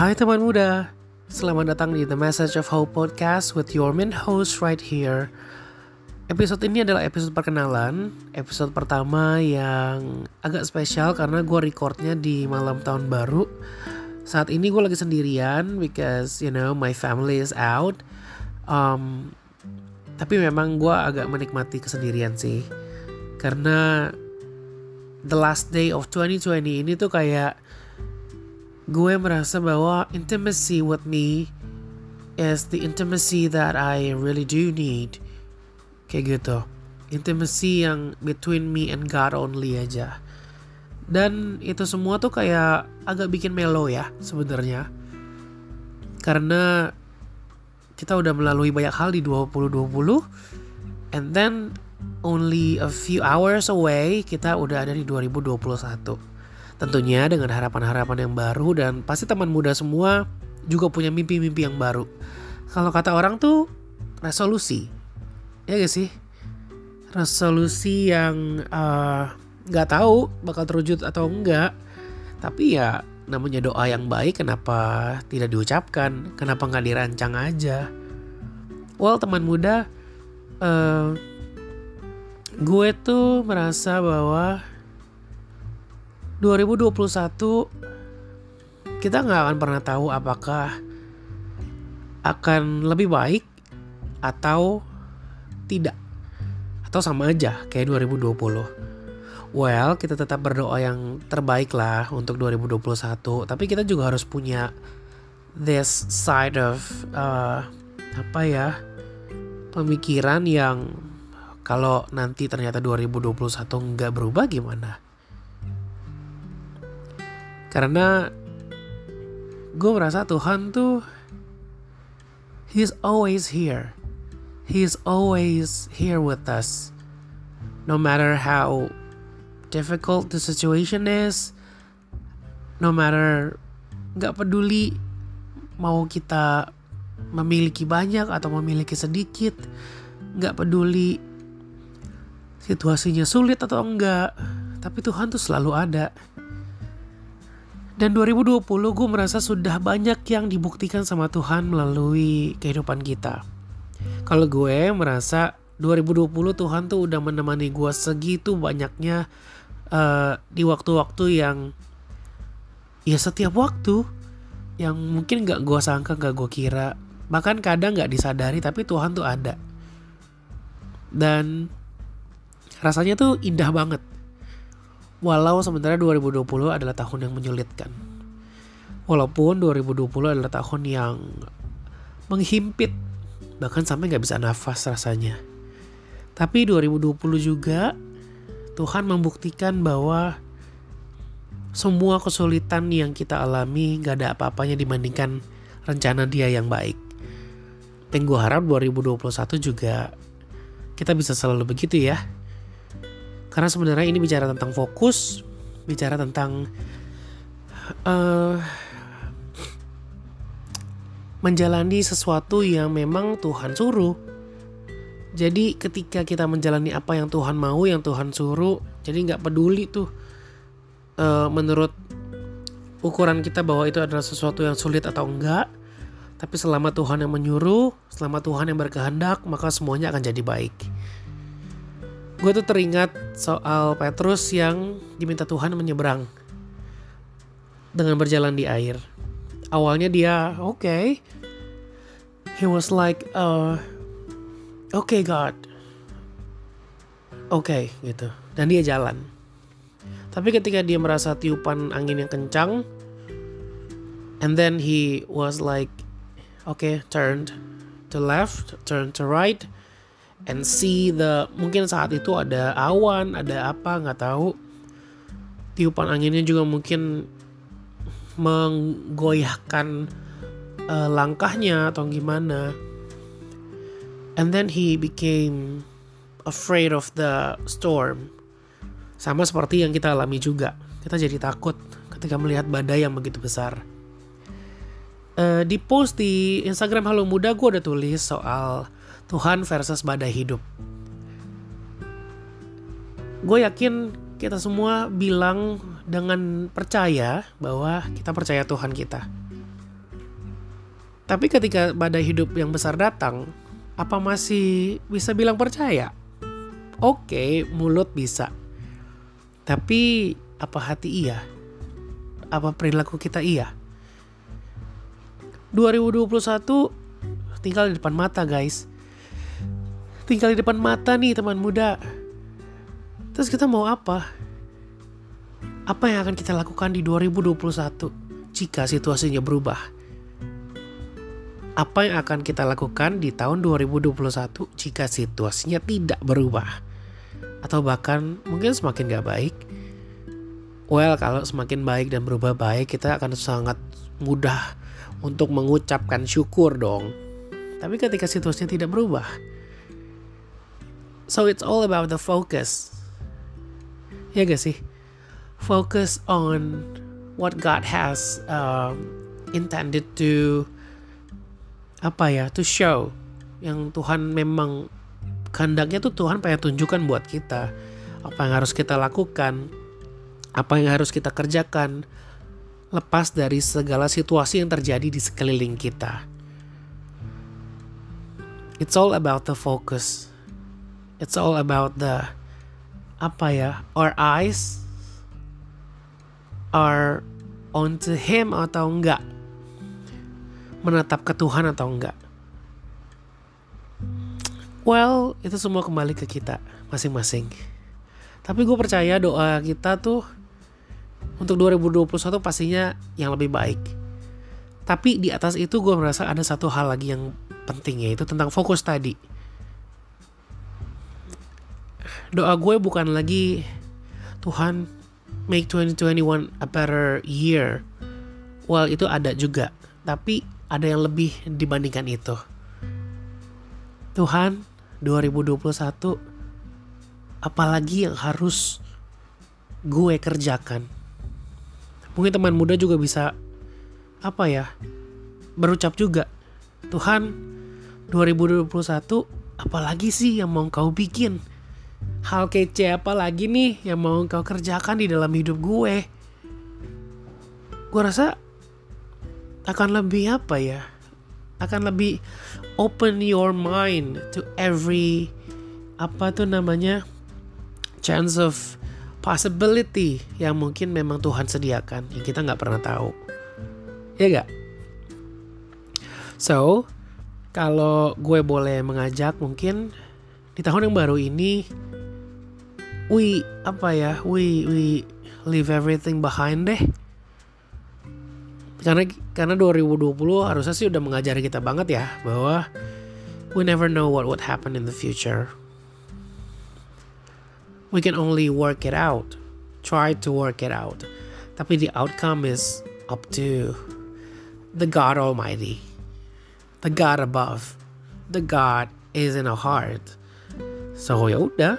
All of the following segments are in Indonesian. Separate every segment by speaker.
Speaker 1: Hai teman muda, selamat datang di The Message of Hope Podcast with your main host right here. Episode ini adalah episode perkenalan, episode pertama yang agak spesial karena gue recordnya di malam tahun baru. Saat ini gue lagi sendirian because you know my family is out. Um, tapi memang gue agak menikmati kesendirian sih, karena the last day of 2020 ini tuh kayak gue merasa bahwa intimacy with me is the intimacy that I really do need. Kayak gitu. Intimacy yang between me and God only aja. Dan itu semua tuh kayak agak bikin melo ya sebenarnya. Karena kita udah melalui banyak hal di 2020 and then only a few hours away kita udah ada di 2021 tentunya dengan harapan-harapan yang baru dan pasti teman muda semua juga punya mimpi-mimpi yang baru. Kalau kata orang tuh resolusi. Ya gak sih? Resolusi yang nggak uh, tahu bakal terwujud atau enggak tapi ya namanya doa yang baik kenapa tidak diucapkan? Kenapa nggak dirancang aja? Well teman muda uh, gue tuh merasa bahwa 2021 kita nggak akan pernah tahu apakah akan lebih baik atau tidak. Atau sama aja kayak 2020 well kita tetap berdoa yang terbaik lah untuk 2021 tapi kita juga harus punya this side of uh, apa ya pemikiran yang kalau nanti ternyata 2021 nggak berubah gimana karena gue merasa Tuhan tuh He's always here He's always here with us. No matter how difficult the situation is, no matter gak peduli mau kita memiliki banyak atau memiliki sedikit, gak peduli situasinya sulit atau enggak, tapi Tuhan tuh selalu ada. Dan 2020 gue merasa sudah banyak yang dibuktikan sama Tuhan melalui kehidupan kita. Kalau gue merasa 2020 Tuhan tuh udah menemani gue segitu banyaknya uh, di waktu-waktu yang ya setiap waktu yang mungkin gak gue sangka gak gue kira. Bahkan kadang gak disadari tapi Tuhan tuh ada. Dan rasanya tuh indah banget walau sementara 2020 adalah tahun yang menyulitkan walaupun 2020 adalah tahun yang menghimpit bahkan sampai nggak bisa nafas rasanya. Tapi 2020 juga Tuhan membuktikan bahwa semua kesulitan yang kita alami nggak ada apa-apanya dibandingkan rencana dia yang baik. Dan harap 2021 juga kita bisa selalu begitu ya. Karena sebenarnya ini bicara tentang fokus, bicara tentang uh, menjalani sesuatu yang memang Tuhan suruh. Jadi ketika kita menjalani apa yang Tuhan mau, yang Tuhan suruh, jadi nggak peduli tuh uh, menurut ukuran kita bahwa itu adalah sesuatu yang sulit atau enggak. Tapi selama Tuhan yang menyuruh, selama Tuhan yang berkehendak, maka semuanya akan jadi baik. Gue tuh teringat soal Petrus yang diminta Tuhan menyeberang dengan berjalan di air. Awalnya dia oke. Okay. he was like uh, oke okay, God. Oke okay, gitu. Dan dia jalan. Tapi ketika dia merasa tiupan angin yang kencang and then he was like okay turned to left turn to right and see the mungkin saat itu ada awan ada apa nggak tahu tiupan anginnya juga mungkin menggoyahkan uh, langkahnya atau gimana. And then he became afraid of the storm. Sama seperti yang kita alami juga. Kita jadi takut ketika melihat badai yang begitu besar. Uh, di post di Instagram Halo Muda gue udah tulis soal Tuhan versus badai hidup. Gue yakin kita semua bilang dengan percaya bahwa kita percaya Tuhan kita. Tapi ketika badai hidup yang besar datang, apa masih bisa bilang percaya? Oke, mulut bisa. Tapi apa hati iya? Apa perilaku kita iya? 2021 tinggal di depan mata guys. Tinggal di depan mata nih teman muda. Terus kita mau apa? Apa yang akan kita lakukan di 2021 jika situasinya berubah? Apa yang akan kita lakukan di tahun 2021 jika situasinya tidak berubah? Atau bahkan mungkin semakin gak baik? Well, kalau semakin baik dan berubah baik, kita akan sangat mudah untuk mengucapkan syukur dong. Tapi ketika situasinya tidak berubah, so it's all about the focus. Ya gak sih? Focus on what God has um, intended to apa ya, to show yang Tuhan memang kehendaknya tuh Tuhan pengen tunjukkan buat kita apa yang harus kita lakukan apa yang harus kita kerjakan lepas dari segala situasi yang terjadi di sekeliling kita. It's all about the focus. It's all about the apa ya? Our eyes are onto him atau enggak? Menatap ke Tuhan atau enggak? Well, itu semua kembali ke kita masing-masing. Tapi gue percaya doa kita tuh untuk 2021 pastinya yang lebih baik. Tapi di atas itu gue merasa ada satu hal lagi yang penting yaitu tentang fokus tadi. Doa gue bukan lagi Tuhan make 2021 a better year. Well itu ada juga, tapi ada yang lebih dibandingkan itu. Tuhan 2021 apalagi yang harus gue kerjakan mungkin teman muda juga bisa apa ya berucap juga Tuhan 2021 apalagi sih yang mau kau bikin hal kece apa lagi nih yang mau kau kerjakan di dalam hidup gue? Gue rasa akan lebih apa ya? Akan lebih open your mind to every apa tuh namanya chance of possibility yang mungkin memang Tuhan sediakan yang kita nggak pernah tahu. Ya gak so kalau gue boleh mengajak mungkin di tahun yang baru ini we apa ya we we leave everything behind deh karena karena 2020 harusnya sih udah mengajari kita banget ya bahwa we never know what would happen in the future we can only work it out. Try to work it out. Tapi the outcome is up to the God Almighty, the God above, the God is in our heart. So ya udah,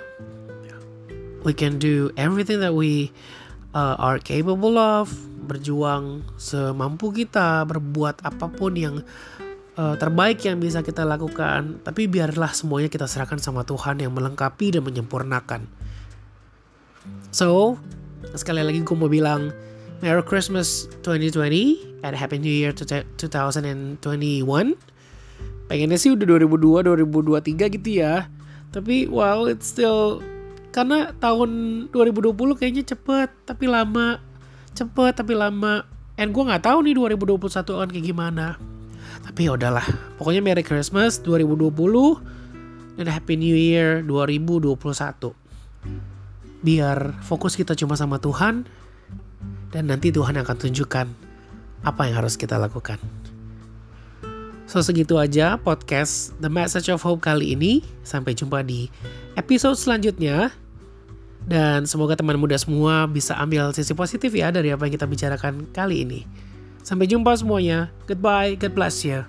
Speaker 1: we can do everything that we uh, are capable of, berjuang semampu kita, berbuat apa pun yang uh, terbaik yang bisa kita lakukan. Tapi biarlah semuanya kita serahkan sama Tuhan yang melengkapi dan menyempurnakan. So, sekali lagi gue mau bilang Merry Christmas 2020 and Happy New Year 2021. Pengennya sih udah 2002, 2023 gitu ya. Tapi wow, it's still karena tahun 2020 kayaknya cepet tapi lama. Cepet tapi lama. And gue nggak tahu nih 2021 akan kayak gimana. Tapi ya udahlah, pokoknya Merry Christmas 2020 dan Happy New Year 2021 biar fokus kita cuma sama Tuhan dan nanti Tuhan akan tunjukkan apa yang harus kita lakukan. So segitu aja podcast The Message of Hope kali ini. Sampai jumpa di episode selanjutnya. Dan semoga teman muda semua bisa ambil sisi positif ya dari apa yang kita bicarakan kali ini. Sampai jumpa semuanya. Goodbye. God bless you.